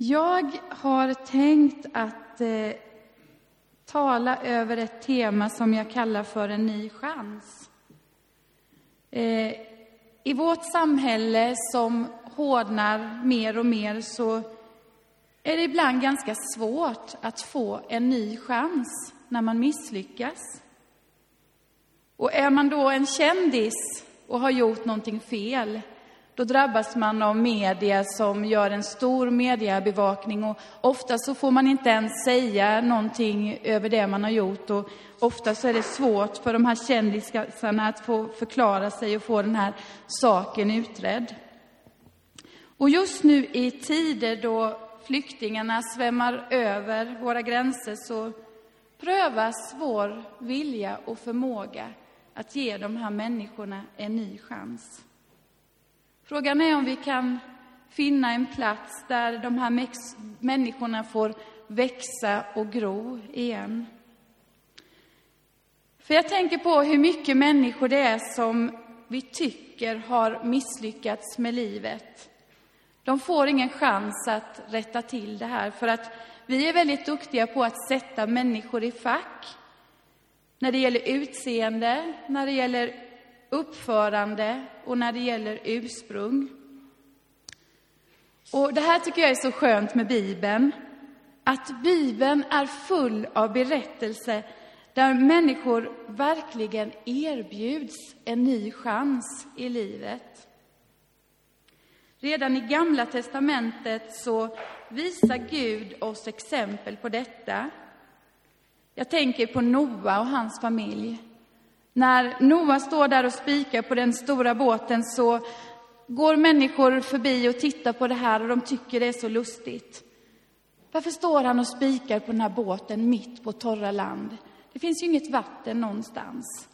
Jag har tänkt att eh, tala över ett tema som jag kallar för en ny chans. Eh, I vårt samhälle som hårdnar mer och mer så är det ibland ganska svårt att få en ny chans när man misslyckas. Och är man då en kändis och har gjort någonting fel, då drabbas man av media som gör en stor mediebevakning och ofta så får man inte ens säga någonting över det man har gjort och ofta så är det svårt för de här kändisarna att få förklara sig och få den här saken utredd. Och just nu i tider då flyktingarna svämmar över våra gränser så prövas vår vilja och förmåga att ge de här människorna en ny chans. Frågan är om vi kan finna en plats där de här människorna får växa och gro igen. För jag tänker på hur mycket människor det är som vi tycker har misslyckats med livet. De får ingen chans att rätta till det här, för att vi är väldigt duktiga på att sätta människor i fack. När det gäller utseende, när det gäller uppförande och när det gäller ursprung. Och det här tycker jag är så skönt med Bibeln, att Bibeln är full av berättelser där människor verkligen erbjuds en ny chans i livet. Redan i Gamla testamentet så visar Gud oss exempel på detta. Jag tänker på Noa och hans familj. När Noa står där och spikar på den stora båten så går människor förbi och tittar på det här och de tycker det är så lustigt. Varför står han och spikar på den här båten mitt på torra land? Det finns ju inget vatten någonstans.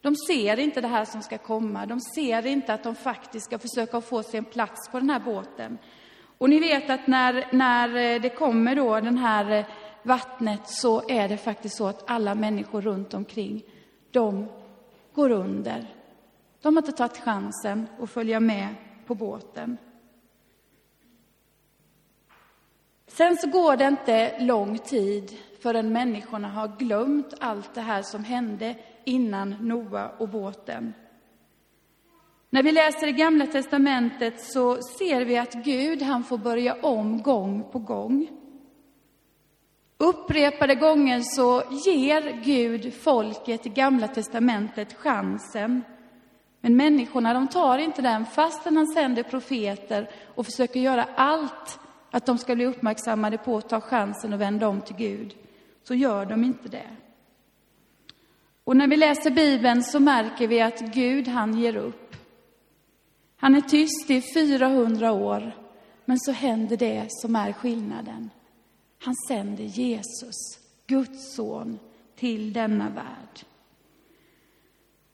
De ser inte det här som ska komma. De ser inte att de faktiskt ska försöka få sig en plats på den här båten. Och ni vet att när, när det kommer då den här vattnet så är det faktiskt så att alla människor runt omkring, de går under. De har inte tagit chansen att följa med på båten. Sen så går det inte lång tid förrän människorna har glömt allt det här som hände innan Noa och båten. När vi läser i Gamla testamentet så ser vi att Gud, han får börja om gång på gång. Upprepade gånger så ger Gud folket i Gamla testamentet chansen. Men människorna de tar inte den fastän han sänder profeter och försöker göra allt att de ska bli uppmärksammade på att ta chansen och vända om till Gud. Så gör de inte det. Och när vi läser Bibeln så märker vi att Gud, han ger upp. Han är tyst i 400 år, men så händer det som är skillnaden. Han sänder Jesus, Guds son, till denna värld.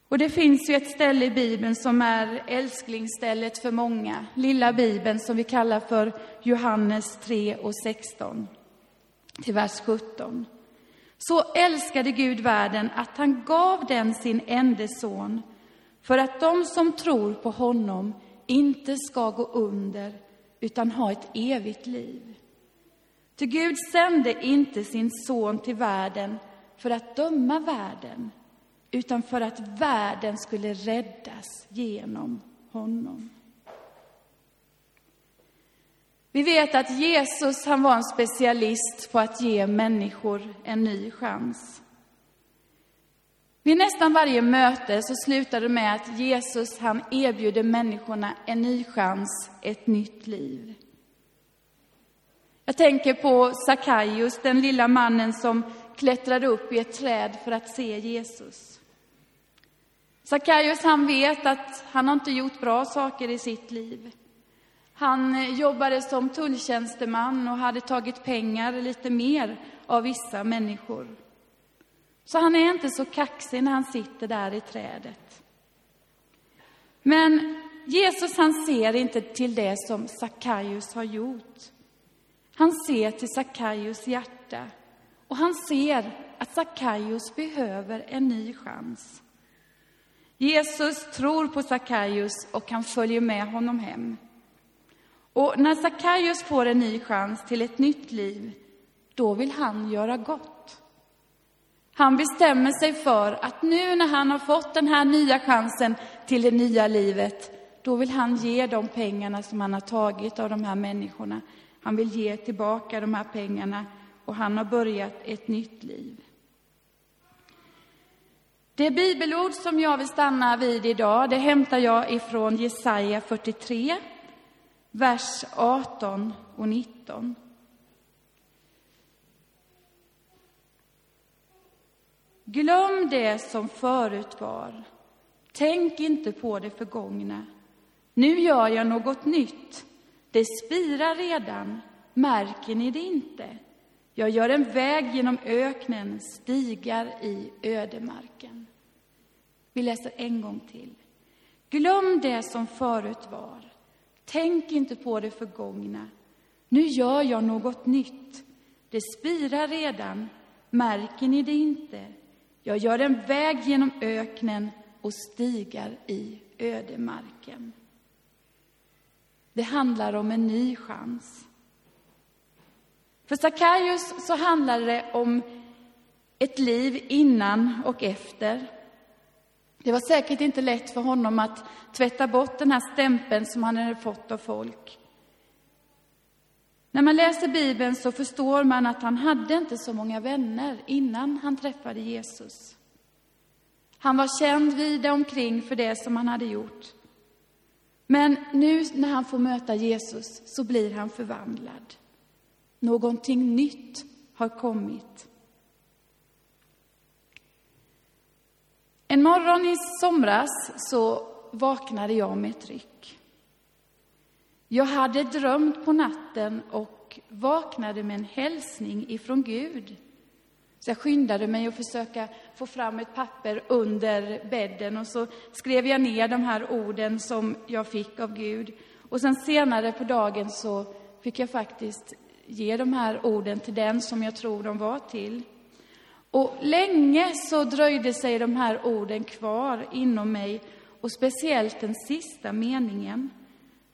Och det finns ju ett ställe i Bibeln som är älsklingsstället för många. Lilla Bibeln som vi kallar för Johannes 3 och 16 till vers 17. Så älskade Gud världen att han gav den sin enda son för att de som tror på honom inte ska gå under utan ha ett evigt liv. Ty Gud sände inte sin son till världen för att döma världen utan för att världen skulle räddas genom honom. Vi vet att Jesus han var en specialist på att ge människor en ny chans. Vid nästan varje möte så slutar det med att Jesus han erbjuder människorna en ny chans, ett nytt liv. Jag tänker på Sackaios, den lilla mannen som klättrade upp i ett träd för att se Jesus. Sackaios han vet att han har inte gjort bra saker i sitt liv. Han jobbade som tulltjänsteman och hade tagit pengar lite mer av vissa människor. Så han är inte så kaxig när han sitter där i trädet. Men Jesus han ser inte till det som Sackaios har gjort. Han ser till Sackaios hjärta och han ser att Sackaios behöver en ny chans. Jesus tror på Sackaios och han följer med honom hem. Och när Sackaios får en ny chans till ett nytt liv, då vill han göra gott. Han bestämmer sig för att nu när han har fått den här nya chansen till det nya livet, då vill han ge de pengarna som han har tagit av de här människorna. Han vill ge tillbaka de här pengarna och han har börjat ett nytt liv. Det bibelord som jag vill stanna vid idag, det hämtar jag ifrån Jesaja 43, vers 18 och 19. Glöm det som förut var. Tänk inte på det förgångna. Nu gör jag något nytt. Det spirar redan. Märker ni det inte? Jag gör en väg genom öknen, stigar i ödemarken. Vi läser en gång till. Glöm det som förut var. Tänk inte på det förgångna. Nu gör jag något nytt. Det spirar redan. Märker ni det inte? Jag gör en väg genom öknen och stigar i ödemarken. Det handlar om en ny chans. För Sackaios så handlar det om ett liv innan och efter. Det var säkert inte lätt för honom att tvätta bort den här stämpeln som han hade fått av folk. När man läser Bibeln så förstår man att han hade inte så många vänner innan han träffade Jesus. Han var känd vida omkring för det som han hade gjort. Men nu när han får möta Jesus så blir han förvandlad. Någonting nytt har kommit. En morgon i somras så vaknade jag med ett ryck. Jag hade drömt på natten och vaknade med en hälsning ifrån Gud. Så jag skyndade mig att försöka få fram ett papper under bädden och så skrev jag ner de här orden som jag fick av Gud. Och sen senare på dagen så fick jag faktiskt ge de här orden till den som jag tror de var till. Och länge så dröjde sig de här orden kvar inom mig och speciellt den sista meningen.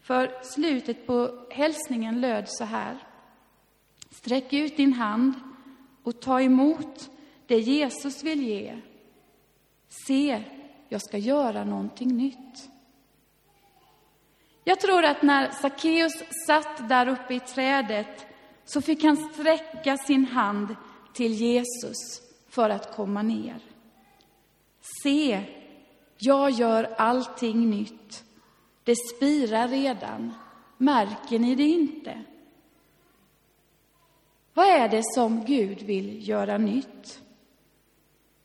För slutet på hälsningen löd så här. Sträck ut din hand och ta emot det Jesus vill ge. Se, jag ska göra någonting nytt. Jag tror att när Sackeus satt där uppe i trädet så fick han sträcka sin hand till Jesus för att komma ner. Se, jag gör allting nytt. Det spirar redan. Märker ni det inte? Vad är det som Gud vill göra nytt?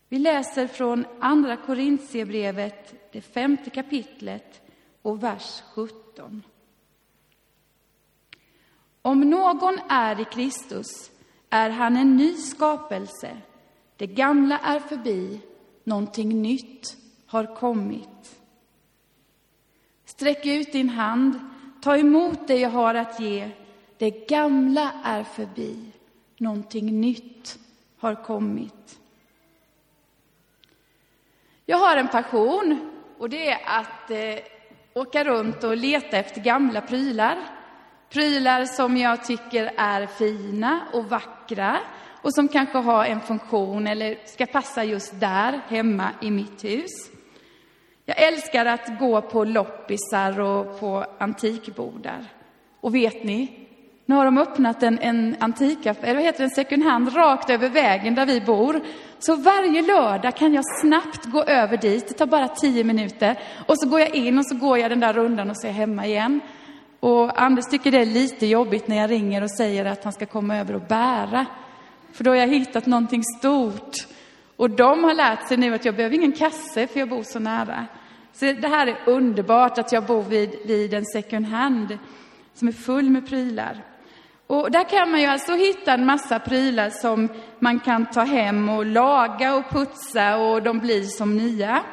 Vi läser från Andra Korintierbrevet, det femte kapitlet och vers 17. Om någon är i Kristus är han en ny skapelse. Det gamla är förbi, någonting nytt har kommit. Sträck ut din hand, ta emot det jag har att ge. Det gamla är förbi, någonting nytt har kommit. Jag har en passion och det är att eh, åka runt och leta efter gamla prylar. Prylar som jag tycker är fina och vackra och som kanske har en funktion eller ska passa just där, hemma i mitt hus. Jag älskar att gå på loppisar och på antikbodar. Och vet ni, nu har de öppnat en, en antikaffär, eller vad heter det, en second hand, rakt över vägen där vi bor. Så varje lördag kan jag snabbt gå över dit, det tar bara tio minuter. Och så går jag in och så går jag den där rundan och så är jag hemma igen. Och Anders tycker det är lite jobbigt när jag ringer och säger att han ska komma över och bära. För då har jag hittat någonting stort. Och de har lärt sig nu att jag behöver ingen kasse för jag bor så nära. Så det här är underbart att jag bor vid, vid en second hand som är full med prylar. Och där kan man ju alltså hitta en massa prylar som man kan ta hem och laga och putsa och de blir som nya.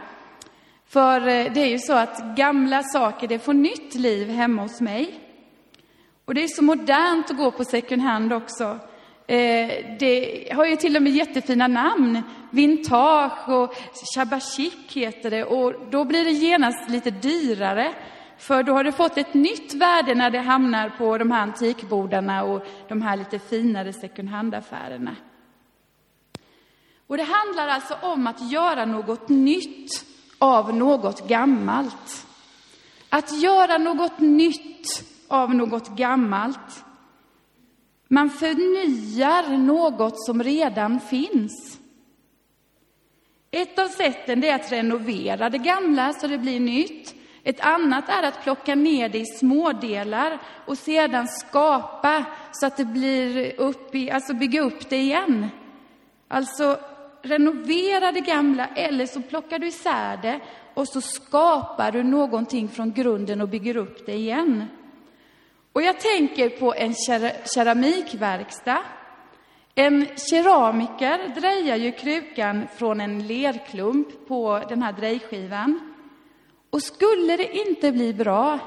För eh, det är ju så att gamla saker, det får nytt liv hemma hos mig. Och det är så modernt att gå på second hand också. Eh, det har ju till och med jättefina namn. Vintage och Shabashik heter det. Och då blir det genast lite dyrare. För då har det fått ett nytt värde när det hamnar på de här antikbodarna och de här lite finare second hand-affärerna. Och det handlar alltså om att göra något nytt av något gammalt. Att göra något nytt av något gammalt. Man förnyar något som redan finns. Ett av sätten är att renovera det gamla så det blir nytt. Ett annat är att plocka ner det i smådelar och sedan skapa så att det blir upp i, alltså bygga upp det igen. Alltså renovera det gamla eller så plockar du isär det och så skapar du någonting från grunden och bygger upp det igen. Och jag tänker på en keramikverkstad. En keramiker drejar ju krukan från en lerklump på den här drejskivan. Och skulle det inte bli bra,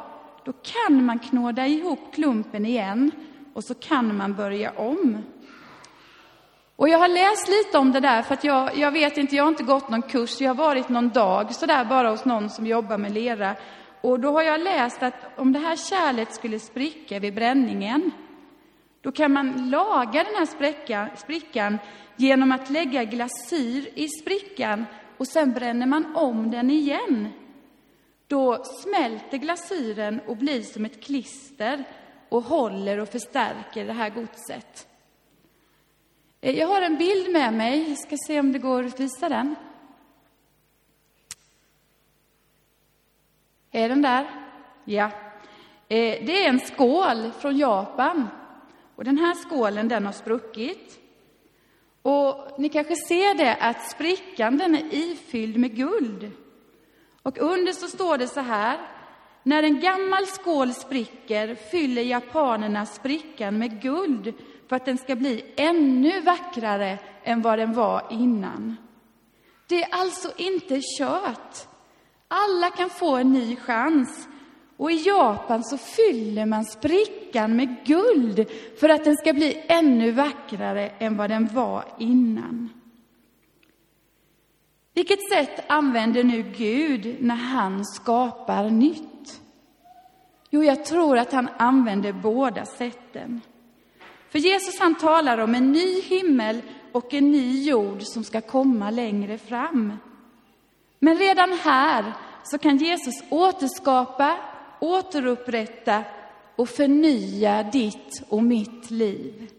då kan man knåda ihop klumpen igen och så kan man börja om. Och jag har läst lite om det där, för att jag, jag vet inte, jag har inte gått någon kurs, jag har varit någon dag sådär bara hos någon som jobbar med lera. Och då har jag läst att om det här kärlet skulle spricka vid bränningen, då kan man laga den här spräcka, sprickan genom att lägga glasyr i sprickan och sen bränner man om den igen. Då smälter glasyren och blir som ett klister och håller och förstärker det här godset. Eh, jag har en bild med mig. Jag ska se om det går att visa den. Är den där? Ja. Eh, det är en skål från Japan. Och den här skålen den har spruckit. Och ni kanske ser det att sprickan den är ifylld med guld. Och under så står det så här. När en gammal skål spricker fyller japanerna sprickan med guld för att den ska bli ännu vackrare än vad den var innan. Det är alltså inte kört. Alla kan få en ny chans. Och i Japan så fyller man sprickan med guld för att den ska bli ännu vackrare än vad den var innan. Vilket sätt använder nu Gud när han skapar nytt? Jo, jag tror att han använder båda sätten. För Jesus han talar om en ny himmel och en ny jord som ska komma längre fram. Men redan här så kan Jesus återskapa, återupprätta och förnya ditt och mitt liv.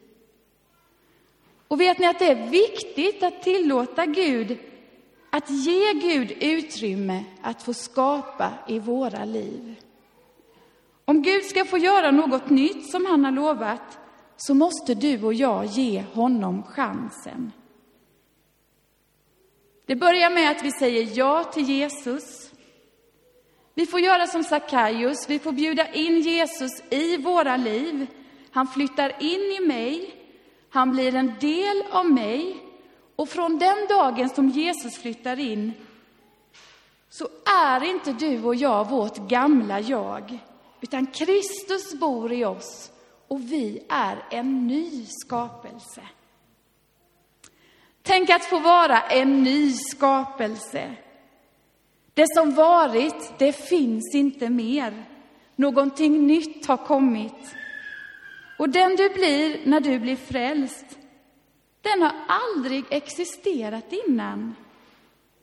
Och vet ni att det är viktigt att tillåta Gud, att ge Gud utrymme att få skapa i våra liv. Om Gud ska få göra något nytt som han har lovat, så måste du och jag ge honom chansen. Det börjar med att vi säger ja till Jesus. Vi får göra som Sackaios, vi får bjuda in Jesus i våra liv. Han flyttar in i mig, han blir en del av mig. Och från den dagen som Jesus flyttar in så är inte du och jag vårt gamla jag, utan Kristus bor i oss och vi är en ny skapelse. Tänk att få vara en ny skapelse. Det som varit, det finns inte mer. Någonting nytt har kommit. Och den du blir när du blir frälst, den har aldrig existerat innan.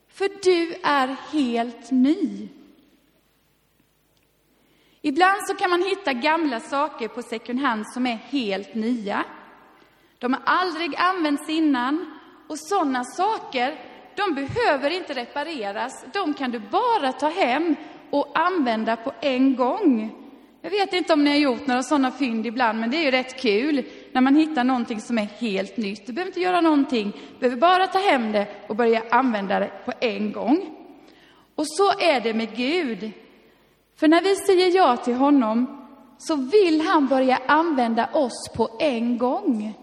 För du är helt ny. Ibland så kan man hitta gamla saker på second hand som är helt nya. De har aldrig använts innan och sådana saker, de behöver inte repareras. De kan du bara ta hem och använda på en gång. Jag vet inte om ni har gjort några sådana fynd ibland, men det är ju rätt kul när man hittar någonting som är helt nytt. Du behöver inte göra någonting, du behöver bara ta hem det och börja använda det på en gång. Och så är det med Gud. För när vi säger ja till honom så vill han börja använda oss på en gång.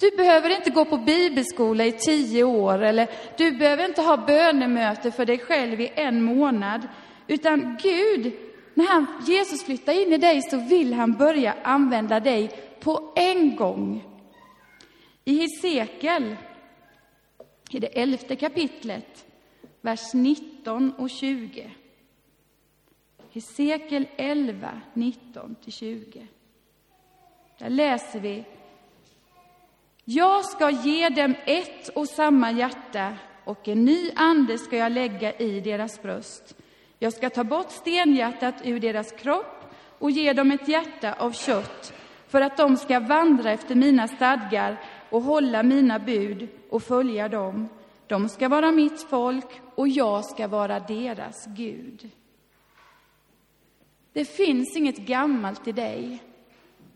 Du behöver inte gå på bibelskola i tio år eller du behöver inte ha bönemöte för dig själv i en månad. Utan Gud, när han, Jesus flyttar in i dig så vill han börja använda dig på en gång. I Hesekiel, i det elfte kapitlet, vers 19 och 20. Hesekiel 11, 19-20. Där läser vi. Jag ska ge dem ett och samma hjärta och en ny ande ska jag lägga i deras bröst. Jag ska ta bort stenhjärtat ur deras kropp och ge dem ett hjärta av kött för att de ska vandra efter mina stadgar och hålla mina bud och följa dem. De ska vara mitt folk och jag ska vara deras Gud. Det finns inget gammalt i dig.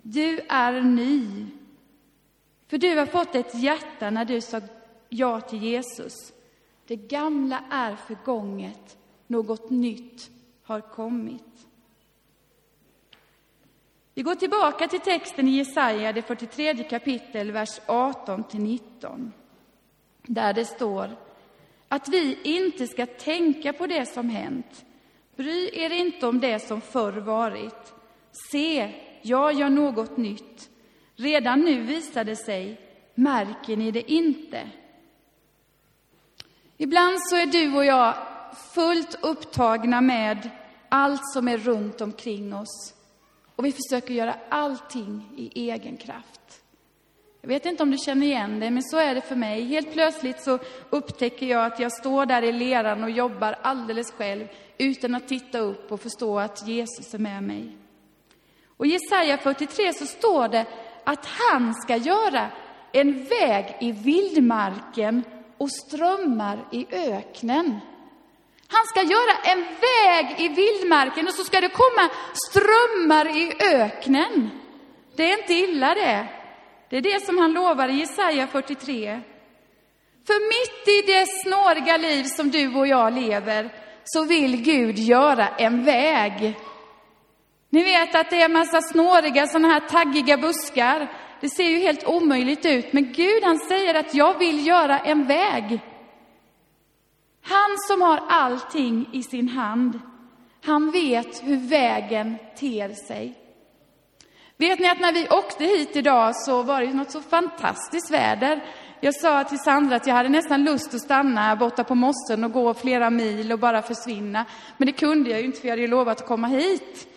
Du är ny. För du har fått ett hjärta när du sa ja till Jesus. Det gamla är förgånget, något nytt har kommit. Vi går tillbaka till texten i Jesaja, det 43 kapitel, vers 18 19. Där det står att vi inte ska tänka på det som hänt. Bry er inte om det som förr varit. Se, jag gör något nytt. Redan nu visar det sig. Märker ni det inte? Ibland så är du och jag fullt upptagna med allt som är runt omkring oss. Och vi försöker göra allting i egen kraft. Jag vet inte om du känner igen det, men så är det för mig. Helt plötsligt så upptäcker jag att jag står där i leran och jobbar alldeles själv utan att titta upp och förstå att Jesus är med mig. Och i Jesaja 43 så står det att han ska göra en väg i vildmarken och strömmar i öknen. Han ska göra en väg i vildmarken och så ska det komma strömmar i öknen. Det är inte illa det. Det är det som han lovar i Jesaja 43. För mitt i det snåriga liv som du och jag lever så vill Gud göra en väg. Ni vet att det är en massa snåriga sådana här taggiga buskar. Det ser ju helt omöjligt ut, men Gud han säger att jag vill göra en väg. Han som har allting i sin hand, han vet hur vägen ter sig. Vet ni att när vi åkte hit idag så var det något så fantastiskt väder. Jag sa till Sandra att jag hade nästan lust att stanna borta på mossen och gå flera mil och bara försvinna. Men det kunde jag ju inte för jag hade ju lovat att komma hit.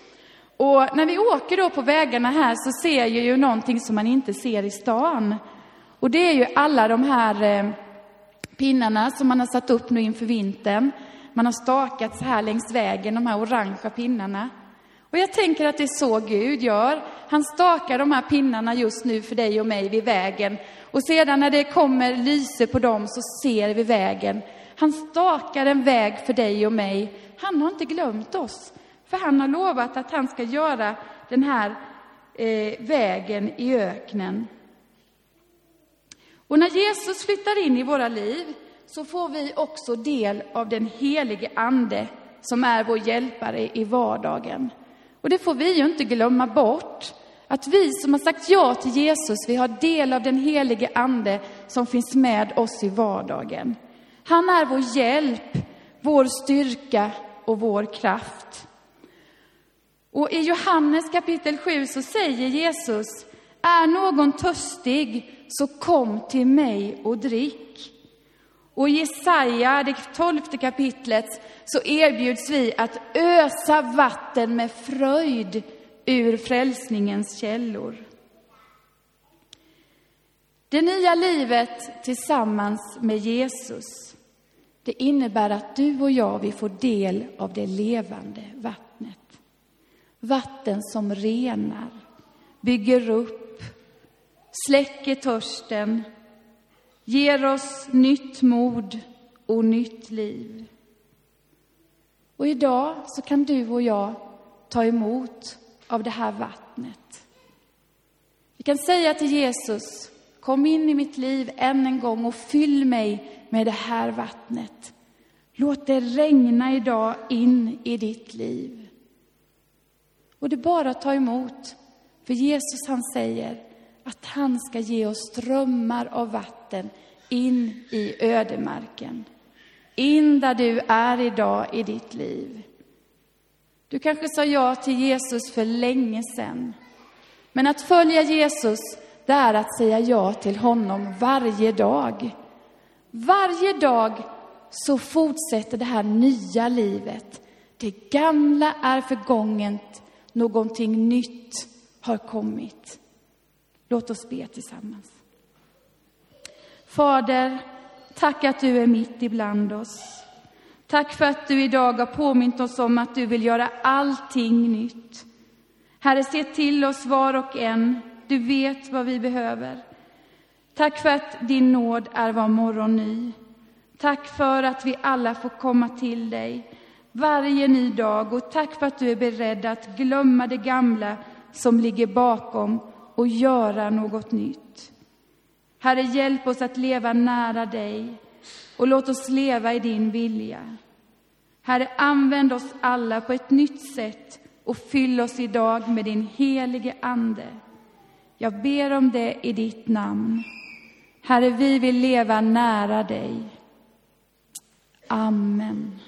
Och när vi åker då på vägarna här så ser jag ju någonting som man inte ser i stan. Och det är ju alla de här eh, pinnarna som man har satt upp nu inför vintern. Man har stakat så här längs vägen, de här orangea pinnarna. Och jag tänker att det är så Gud gör. Han stakar de här pinnarna just nu för dig och mig vid vägen. Och sedan när det kommer lyse på dem så ser vi vägen. Han stakar en väg för dig och mig. Han har inte glömt oss. För han har lovat att han ska göra den här eh, vägen i öknen. Och när Jesus flyttar in i våra liv så får vi också del av den helige Ande som är vår hjälpare i vardagen. Och det får vi ju inte glömma bort. Att vi som har sagt ja till Jesus, vi har del av den helige Ande som finns med oss i vardagen. Han är vår hjälp, vår styrka och vår kraft. Och i Johannes kapitel 7 så säger Jesus, är någon törstig så kom till mig och drick. Och i Jesaja, det tolfte kapitlet, så erbjuds vi att ösa vatten med fröjd ur frälsningens källor. Det nya livet tillsammans med Jesus, det innebär att du och jag, vi får del av det levande vattnet. Vatten som renar, bygger upp, släcker törsten, ger oss nytt mod och nytt liv. Och idag så kan du och jag ta emot av det här vattnet. Vi kan säga till Jesus, kom in i mitt liv än en gång och fyll mig med det här vattnet. Låt det regna idag in i ditt liv. Och det är bara att ta emot. För Jesus han säger att han ska ge oss strömmar av vatten in i ödemarken. In där du är idag i ditt liv. Du kanske sa ja till Jesus för länge sedan. Men att följa Jesus, det är att säga ja till honom varje dag. Varje dag så fortsätter det här nya livet. Det gamla är förgånget, någonting nytt har kommit. Låt oss be tillsammans. Fader, tack att du är mitt ibland oss. Tack för att du idag har påmint oss om att du vill göra allting nytt. Herre, se till oss var och en. Du vet vad vi behöver. Tack för att din nåd är var morgon ny. Tack för att vi alla får komma till dig varje ny dag och tack för att du är beredd att glömma det gamla som ligger bakom och göra något nytt. Herre, hjälp oss att leva nära dig och låt oss leva i din vilja. Herre, använd oss alla på ett nytt sätt och fyll oss idag med din helige Ande. Jag ber om det i ditt namn. Herre, vi vill leva nära dig. Amen.